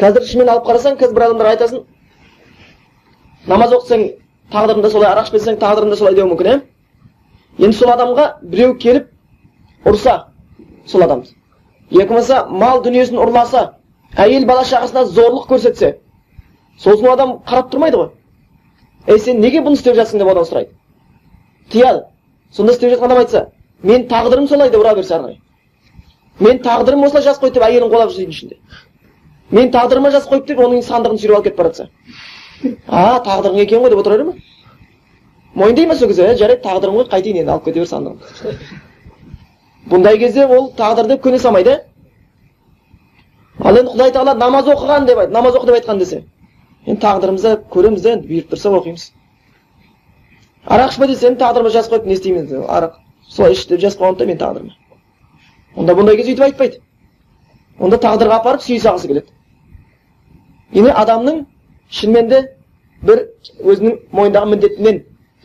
қазір шынымен алып қарасаң қазір бір адамдарға айтасың намаз оқысаң тағдырың да солай арақ ішпесең тағдырың да солай деуі мүмкін иә енді сол адамға біреу келіп ұрса сол адам. Екі болмаса мал дүниесін ұрласа әйел бала шағасына зорлық көрсетсе сосын адам қарап тұрмайды ғой. Ей сен неге бұны істеп жатсың деп одан сұрайды. Тыяды сонда істеп жатқан адам айтса мен тағдырым солай деп ұра берсе ары қарай мен тағдырым осылай жазып қойды деп әйелін қуалап жүрсе үйдің ішінде. Мен тағдырыма жазып қойды деп оның сандығын сүйреп алып кетіп бара жатса а тағдырың екен ғой деп отырар ма мойындайды ма сол кезде жарайды тағдырым ғой қайтейін енді алып кете бер сандығын бұндай кезде ол тағдырды көне салмайды ал енді құдай тағала намаз оқыған деп намаз оқы деп айтқан десе енді тағдырымызды көреміз де енді бұйырып тұрса оқимыз арақ ішпе десе енді тағдырыма жазып қойып не істеймін арақ солай іш деп жазып қойған да менің тағдырыма онда бұндай кезде өйтіп айтпайды онда тағдырға апарып сүй салғысы келеді яғни адамның шынымен де бір өзінің мойнындағы міндетінен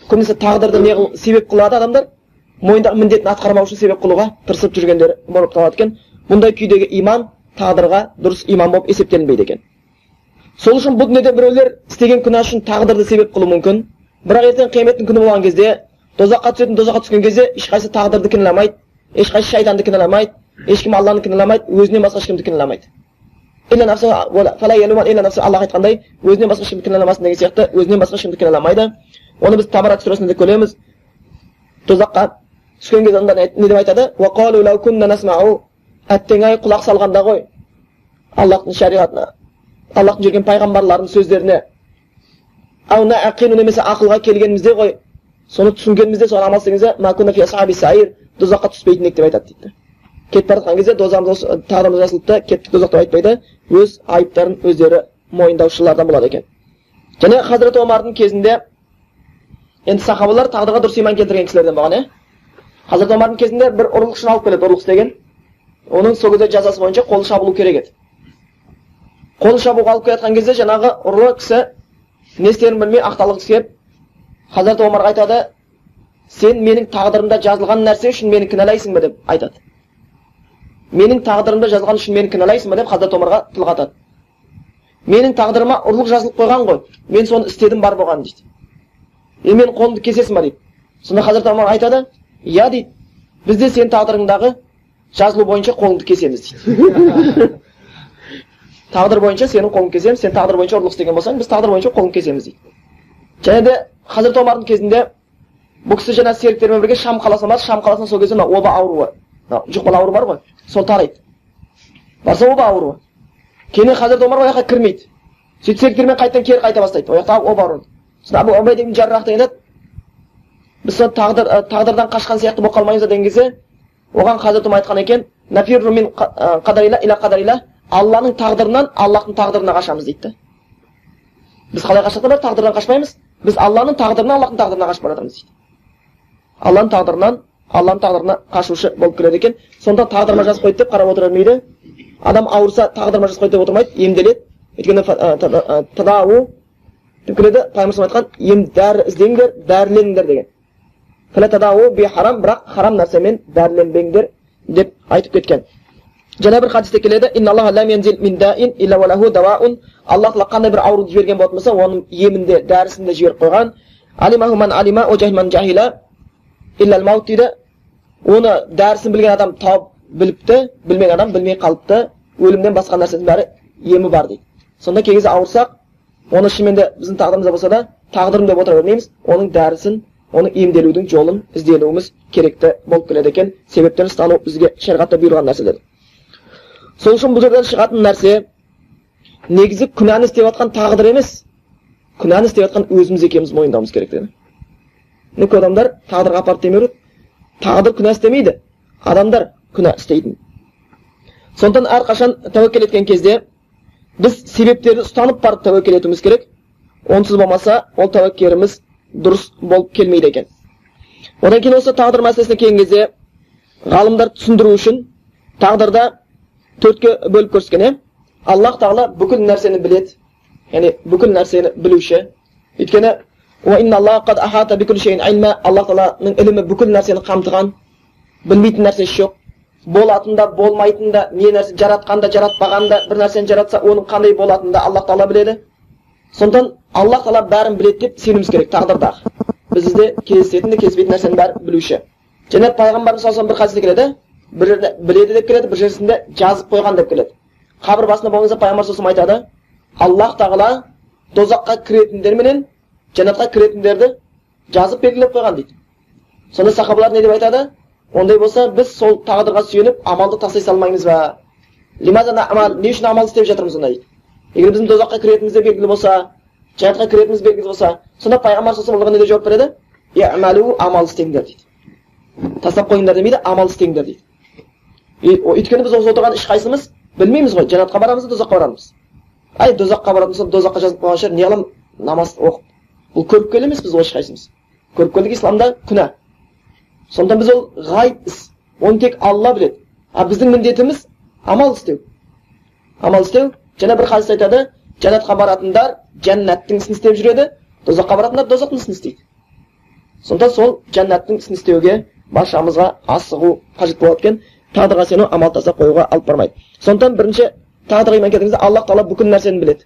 көбінесе тағдырды не себеп қылады адамдар мойнындағы міндетін атқармау үшін себеп қылуға тырысып жүргендер болып табылады екен бұндай күйдегі иман тағдырға дұрыс иман болып есептелінбейді екен сол үшін бұл дүниеде біреулер істеген күнә үшін тағдырды себеп қылуы мүмкін бірақ ертең қияметтің күні болған кезде тозаққа түсетін тозаққа түскен кезде ешқайсысы тағдырды кінәламайды ешқайсысы шайтанды кінәламайды ешкім алланы кінәламайды өзінен басқа ешкімді кінәламайды аллах айтқандай өзінен басқа ешкімді кінәламасын деген сияқты өзінен басқа ешкімді кінәламайды оны біз табарат сүресінде де көреміз тозаққа түскен кезде не деп айтады әттең ай құлақ салғанда ғой аллахтың шариғатына аллахтың жіберген пайғамбарларының сөздеріне немесе ақылға келгенімізде ғой соны түсінгенімізде соны амал істегенімізде тозаққа түспейтін едік деп айтады дейді кетіп бара жатқан кезде тағдырымыз жазылды да кеттік тозақ деп айтпайды өз айыптарын өздері мойындаушылардан болады екен және хазірет омардың кезінде енді сахабалар тағдырға дұрыс иман келтірген кісілерден болған иә хазірет омардың кезінде бір ұрлықшыны алып келеді ұрлық істеген оның сол кезде жазасы бойынша қолы шабылу керек еді қолы шабуға алып келе жатқан кезде жаңағы ұры кісі не істерін білмей ақталғысы келіп хазірет омарға айтады сен менің тағдырымда жазылған нәрсе үшін мені кінәлайсың ба деп айтады менің тағдырымда жазылған үшін мені кінәлайсың ба деп хазірет омарға тіл қатады. Менің тағдырыма ұрлық жазылып қойған ғой. Мен соны істедім бар болған дейді. Енді менің қолымды кесесің ба дейді. Сонда хазірет омар айтады иә дейді бізде сенің тағдырыңдағы жазылу бойынша қолыңды кесеміз дейді. Тағдыр бойынша сенің қолыңды кесеміз сен тағдыр бойынша ұрлық істеген болсаң біз тағдыр бойынша қолыңды кесеміз дейді. Және де хазірет омардың кезінде бұл кісі жаңағы серіктерімен бірге шам қаласына барды шам қаласында сол кезде мына оба ауруы. Жұқпалы ауру бар ғой сол тарайды барса оба ауруы кейін хазірет омар ол жаққа кірмейді сөйтіп қайтадан кері қайта бастайды ол жақта оба ауруы сонда абу ибн жаррах деген айтады біз сол тағдыр тағдырдан қашқан сияқты болып қалмаймыз деген кезде оған хазірет айтқан екен алланың тағдырынан аллахтың тағдырына қашамыз дейді біз қалай жатырмыз тағдырдан қашпаймыз біз алланың тағдырынан аллахтың тағдырына қашып бара жатырмыз дейді алланың тағдырынан алланың тағдырына қашушы болып келеді екен. Сонда тағдырыма жазып қойды деп қарап отыра бермейді адам ауырса тағдырыма жазып қойды деп отырмайды емделеді. Өйткені тадау деп келеді. Пайғамбар айтқан ем дәрі іздеңдер дәріленіңдер деген. Харам бірақ харам нәрсемен дәріленбеңдер деп айтып кеткен. Жаңа бір хадисте келеді аллах тағала қандай бір ауруды жіберген болатын болса оның емінде дәрісінде жіберіп қойған. Дейді оны дәрісін білген адам тауып біліпті білмеген адам білмей қалыпты өлімнен басқа нәрсенің бәрі емі бар дейді сонда кей кезде ауырсақ оны шынымен де біздің тағдырымызда болса да тағдырым деп отыра бермейміз оның дәрісін оның емделудің жолын ізденуіміз керекті болып келеді екен себептерін ұстану бізге шариғатта бұйырған нәрселер сол үшін бұл жерден шығатын нәрсе негізі күнәні істеп жатқан тағдыр емес күнәні істеп жатқан өзіміз екеніміз мойындауымыз керек деді көп адамдар тағдырға апарып демеу тағдыр күнә істемейді адамдар күнә істейтін сондықтан әрқашан тәуекел еткен кезде біз себептерді ұстанып барып тәуекел етуіміз керек онсыз болмаса ол тәуекеліміз дұрыс болып келмейді екен одан кейін осы тағдыр мәселесіне келген кезде ғалымдар түсіндіру үшін тағдырда төртке бөліп көрсеткен иә аллах тағала бүкіл нәрсені біледі яғни бүкіл нәрсені білуші өйткені аллах тағаланың ілімі бүкіл нәрсені қамтыған білмейтін нәрсесі жоқ болатын да болмайтын да не нәрсе жаратқан да жаратпаған да бір нәрсені жаратса оның қандай болатынын да аллах тағала біледі сондықтан аллах тағала бәрін біледі деп сенуіміз керек тағдырдағы бізде кездесетін де кездеспейтін нәрсенің бәрін білуші және пайғамбарымыз саллаллаху бір хадисте келеді бір жерде біледі деп келеді бір жерісінде жазып қойған деп келеді қабір басында болған кезде пайғамбар айтады аллах тағала тозаққа кіретіндер менен жәннатқа кіретіндерді жазып белгілеп қойған дейді сонда сахабалар не деп айтады ондай болса біз сол тағдырға сүйеніп амалды тастай салмаймыз ба не үшін амал істеп жатырмыз онда дейді егер біздің тозаққа кіретініміз де белгілі болса жәннатқа кіретініміз белгілі болса сонда пайғамбар саллаллаху алейхи не деп жауап береді амал істеңдер дейді тастап қойыңдар демейді амал істеңдер дейді өйткені біз осы отырған ешқайсымыз білмейміз ғой жәннатқа барамыз ба дозаққа барамыз ай дозаққа баратын болсам дозаққа жазылып қойған шығар не қыламын намаз оқып бұл көріпкел емес біз ешқайсымыз көріпкелдік исламда күнә. Сондықтан біз ол ғайып іс. Оны тек алла біледі. А біздің міндетіміз амал істеу. Амал істеу және бір хадис айтады жәннатқа баратындар жәннаттың ісін істеп жүреді дозаққа баратындар дозақтың ісін істейді сондықтан сол жәннаттың ісін істеуге баршамызға асығу қажет болады екен. Тағдырға сену амал тастап қоюға алып бармайды. Сондықтан бірінші тағдырға иман келтіргенде аллах тағала бүкіл нәрсені біледі.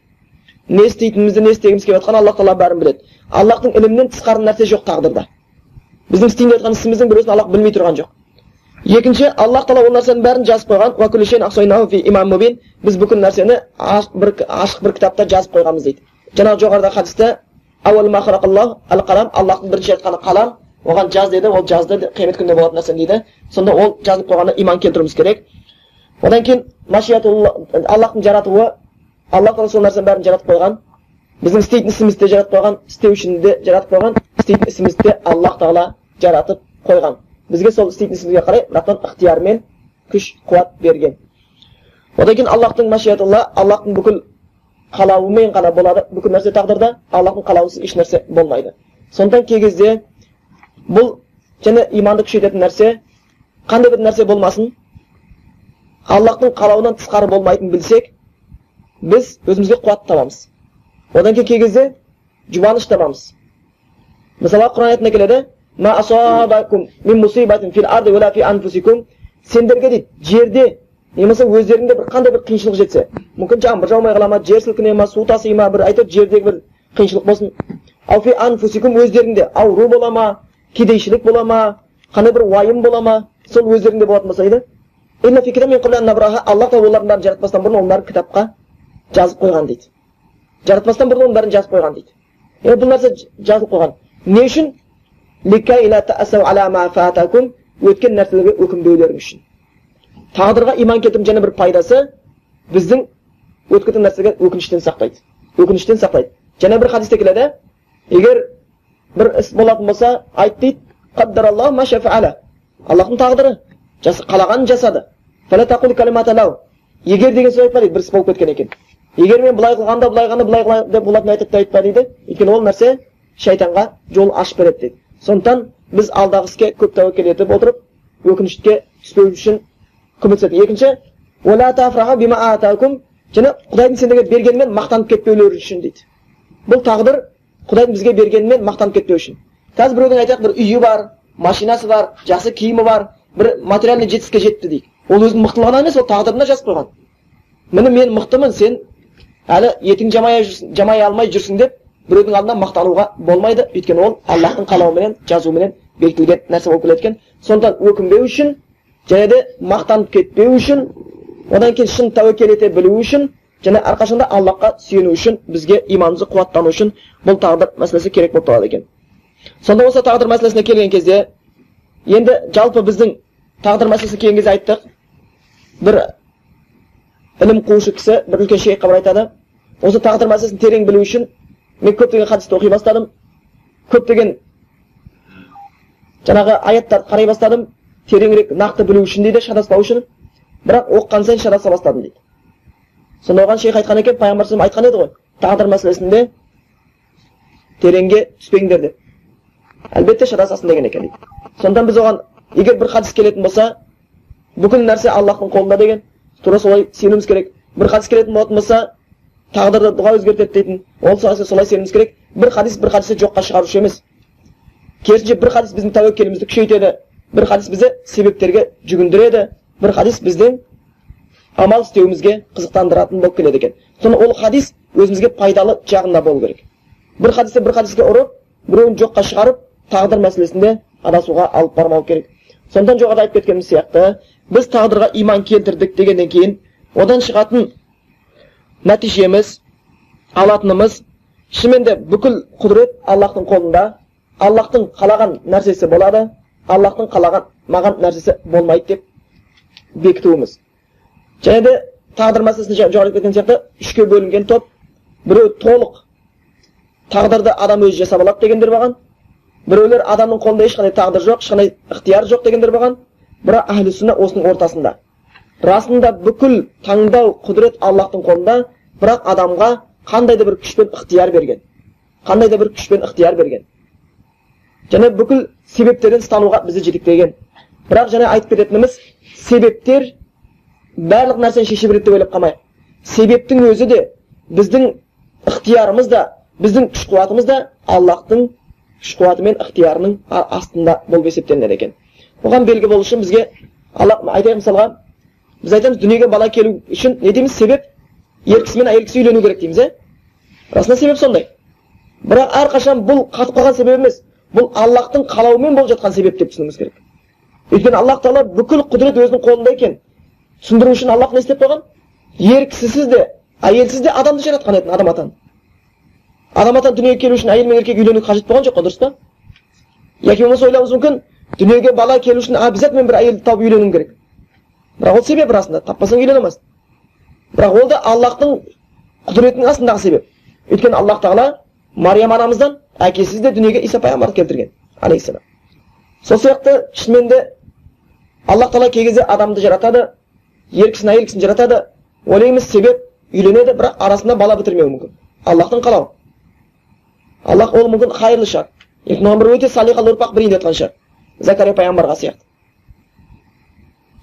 Не істейтінімізді не істегіміз келіп жатқанын аллах тағала бәрін біледі аллахтың ілімінен тысқары нәрсе жоқ тағдырда біздің істейін жатқан ісіміздің біреусін аллах білмей тұрған жоқ екінші аллах тағала ол нәрсенің бәрін жазып қойған біз бүкіл нәрсені бір, ашық бір кітапта жазып қойғанбыз дейді жаңағы жоғарыда хадисте аллахтың бірінші айтқаны қалам оған жаз деді ол жазды қиямет күнінде болатын нәрсе дейді сонда ол жазылып қойғанына иман келтіруіміз керек одан кейін аллахтың жаратуы алла тағала сол нәрсенің бәрін жаратып қойған біздің істейтін ісімізді де жаратып қойған істеу үшін де жаратып қойған істейтін ісімізді де аллах тағала жаратып қойған бізге сол істейтін ісімізге қарай бірақтан ықтиярмен күш қуат берген одан кейін аллахтың машиятулла аллахтың бүкіл қалауымен ғана болады бүкіл нәрсе тағдырда аллахтың қалауынсыз ешнәрсе болмайды сондықтан кей кезде бұл және иманды күшейтетін нәрсе қандай бір нәрсе болмасын аллахтың қалауынан тысқары болмайтынын білсек біз өзімізге қуат табамыз одан кейін кей кезде жұбаныш табамыз мысалы құран аятында келеді сендерге дейді жерде не болмаса өздеріңде бір қандай бір қиыншылық жетсе мүмкін жаңбыр жаумай қала ма жер сілкіне ма су таси ма бір әйтеуір жердегі бір қиыншылық болсын өздеріңде ауру бола ма кедейшілік бола ма қандай бір уайым бола ма сол өздеріңде болатын болса дейді аллах та олардың бәрін жаратпастан бұрын оның бәрін кітапқа жазып қойған дейді. Жаратпастан бұрын оның бәрін жазып қойған дейді. Енді бұл нәрсе жазылып қойған. Не үшін? Өткен нәрселерге өкінбеулерің үшін. Тағдырға иман келтіру және бір пайдасы біздің өтіп кеткен нәрсеге өкініштен сақтайды. Өкініштен сақтайды. Және бір хадисте келеді. Егер бір іс болатын болса айт дейді аллахтың тағдыры. Қалағанын жасады. Егер деген сөз айтпа дейді бір іс болып кеткен екен. Егер мен былай қылғанда былай қылғанда былай қылған деп болатын айтады айтпа дейді. Өйткені ол нәрсе шайтанға жол ашып береді дейді. Сондықтан біз алдағы іске көп тәуекел етіп отырып өкінішке түспеу үшін көмектеседі. Екінші және құдайдың сендерге бергенімен мақтанып кетпеулері үшін дейді. Бұл тағдыр құдайдың бізге бергенімен мақтанып кетпеу үшін. Қазір біреудің айтайық бір үйі бар машинасы бар жақсы киімі бар бір материальный жетістікке жетті дейік ол өзінің мықтылығына емес ол тағдырына жазып қойған міне мен мықтымын сен әлі етің жамай, жамай алмай жүрсің деп біреудің алдында мақтануға болмайды өйткені ол аллахтың қалауыменен жазуыменен бекітілген нәрсе болып келеді екен сондықтан өкінбеу үшін және де мақтанып кетпеу үшін одан кейін шын тәуекел ете білу үшін және әрқашанда аллахқа сүйену үшін бізге иманымызды қуаттану үшін бұл тағдыр мәселесі керек болып табылады екен сонда осы тағдыр мәселесіне келген кезде енді жалпы біздің тағдыр мәселесіне келген кезде айттық бір ілім қуушы кісі бір үлкен шейх бір айтады осы тағдыр мәселесін терең білу үшін мен көптеген хадисті оқи бастадым көптеген жаңағы аяттарды қарай бастадым тереңірек нақты білу үшін дейді шатаспау үшін бірақ оқыған сайын шатаса бастадым дейді сонда оған шейх айтқан екен пайғамбар айтқан еді ғой тағдыр мәселесінде тереңге түспеңдер деп әлбетте шатасасың деген екен дейді сондықтан біз оған егер бір хадис келетін болса бүкіл нәрсе аллахтың қолында деген тура солай сенуіміз керек. Бір хадис келетін болатын болса тағдырды дұға өзгертеді дейтін. Ол солай сенуіміз керек. Бір хадис бір хадисті жоққа шығарушы емес. Керісінше бір хадис біздің тәуекелімізді күшейтеді. Бір хадис бізді себептерге жүгіндіреді. Бір хадис біздің амал істеуімізге қызықтандыратын болып келеді екен. Соны ол хадис өзімізге пайдалы жағында болу керек. Бір хадисті бір хадиске ұрып біреуін жоққа шығарып тағдыр мәселесінде адасуға алып бармау керек. Сондықтан жоғарыда айтып кеткеніміз сияқты біз тағдырға иман келтірдік дегеннен кейін одан шығатын нәтижеміз алатынымыз шынымен де бүкіл құдірет аллахтың қолында аллахтың қалаған нәрсесі болады аллахтың қалаған маған нәрсесі болмайды деп бекітуіміз және де тағдыр мәселесін жоғары кеткен сияқты үшке бөлінген топ біреу толық тағдырды адам өзі жасап алады дегендер болған біреулер адамның қолында ешқандай тағдыр жоқ ешқандай ықтияр жоқ дегендер болған бірақ әхлі сүнна осының ортасында. Расында бүкіл таңдау құдірет аллахтың қолында бірақ адамға қандай да бір күш пен ықтияр берген. Қандай да бір күш пен ықтияр берген. Және бүкіл себептерден ұстануға бізді жетектеген. Бірақ және айтып кететініміз себептер барлық нәрсені шеше береді деп ойлап қалмайық себептің өзі де біздің ықтиярымыз да біздің күш қуатымыз да аллахтың күш қуаты мен ықтиярының астында болып есептелінеді екен. Оған белгі болу үшін бізге алла айтайық мысалға біз айтамыз дүниеге бала келу үшін не дейміз? Себеп ер кісі мен әйел кісі үйлену керек дейміз иә расында себеп сондай. Бірақ әрқашан бұл қатып қалған себеп емес. Бұл аллахтың қалауымен болып жатқан себеп деп түсінуіміз керек. Өйткені аллах тағала бүкіл құдірет өзінің қолында екен. Түсіндіру үшін аллах не істеп қойған? Ер кісісіз де әйелсіз де адамды жаратқан еді адам атаны адам атан дүниеге келу үшін әйел мен еркек үйлену қажет болған жоқ қой дұрыс па? Яки болмаса ойлауымыз мүмкін дүниеге бала келу үшін обязательно бір әйелді тауып үйленуім керек бірақ ол себеп расында таппасаң үйлене алмайсың бірақ ол да аллахтың құдіретінің астындағы себеп өйткені аллах тағала мариям анамыздан әкесіз де дүниеге иса пайғамбарды келтірген алейхисалам сол сияқты шынымен де аллах тағала кей кезде адамды жаратады ер кісіні әйел кісіні жаратады ойлаймыз себеп үйленеді бірақ арасында бала бітірмеуі мүмкін аллахтың қалауы аллах ол мүмкін қайырлы шығар оған бір өте салиқалы ұрпақ берейін деп жатқан шығар закария пайғамбарға сияқты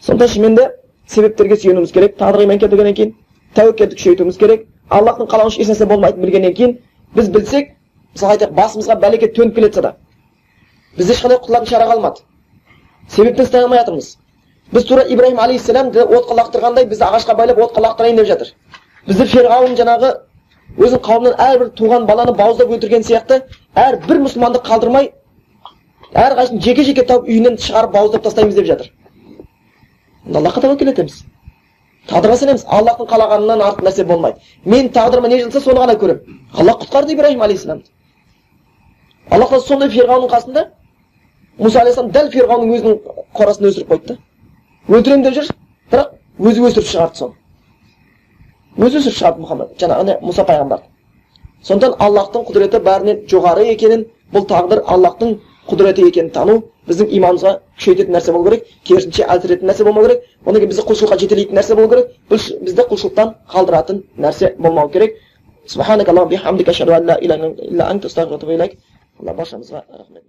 сонда шынымен де себептерге сүйенуіміз керек тағдырға иман келтіргеннен кейін тәуекелді күшейтуіміз керек аллахтың қалауынша ешнәрсе болмайтынын білгеннен кейін біз білсек мысалы айтайық басымызға бәлекет төніп келе жатса да бізде ешқандай құтылатын шара қалмады себептен ұстай алмай жатырмыз біз тура ибраһим алейхисалам отқа лақтырғандай бізді ағашқа байлап отқа лақтырайын деп жатыр бізді ферғауын жаңағы өзінің қауымынан әрбір туған баланы бауыздап өлтірген сияқты әрбір мұсылманды қалдырмай әрқайсысын жеке жеке тауып үйінен шығарып бауыздап тастаймыз деп жатыр. Онда аллахқа тәуекел етеміз тағдырға сенеміз. Аллахтың қалағанынан артық нәрсе болмайды. Мен тағдырыма не жазылса соны ғана көремін аллах құтқарды ибраһим алейхисаламды аллах тағала сондай ферғауынның қасында мұса алейхисалам дәл ферғауынның өзінің қорасын өсіріп қойды да өлтіремін деп жүр бірақ өзі өсіріп шығарды соны. Өзі өсіріп шығарды мұхаммед жаңағы мұса пайғамбарды сондықтан аллахтың құдіреті бәрінен жоғары екенін бұл тағдыр аллахтың құдіреті екенін тану біздің иманымызға күшейтетін нәрсе болу керек керісінше әлсірететін нәрсе болмау керек одан кейін бізді құлшылыққа жетелейтін нәрсе болу керек бізді құлшылықтан қалдыратын нәрсе болмау керек алла баршамызға рахмет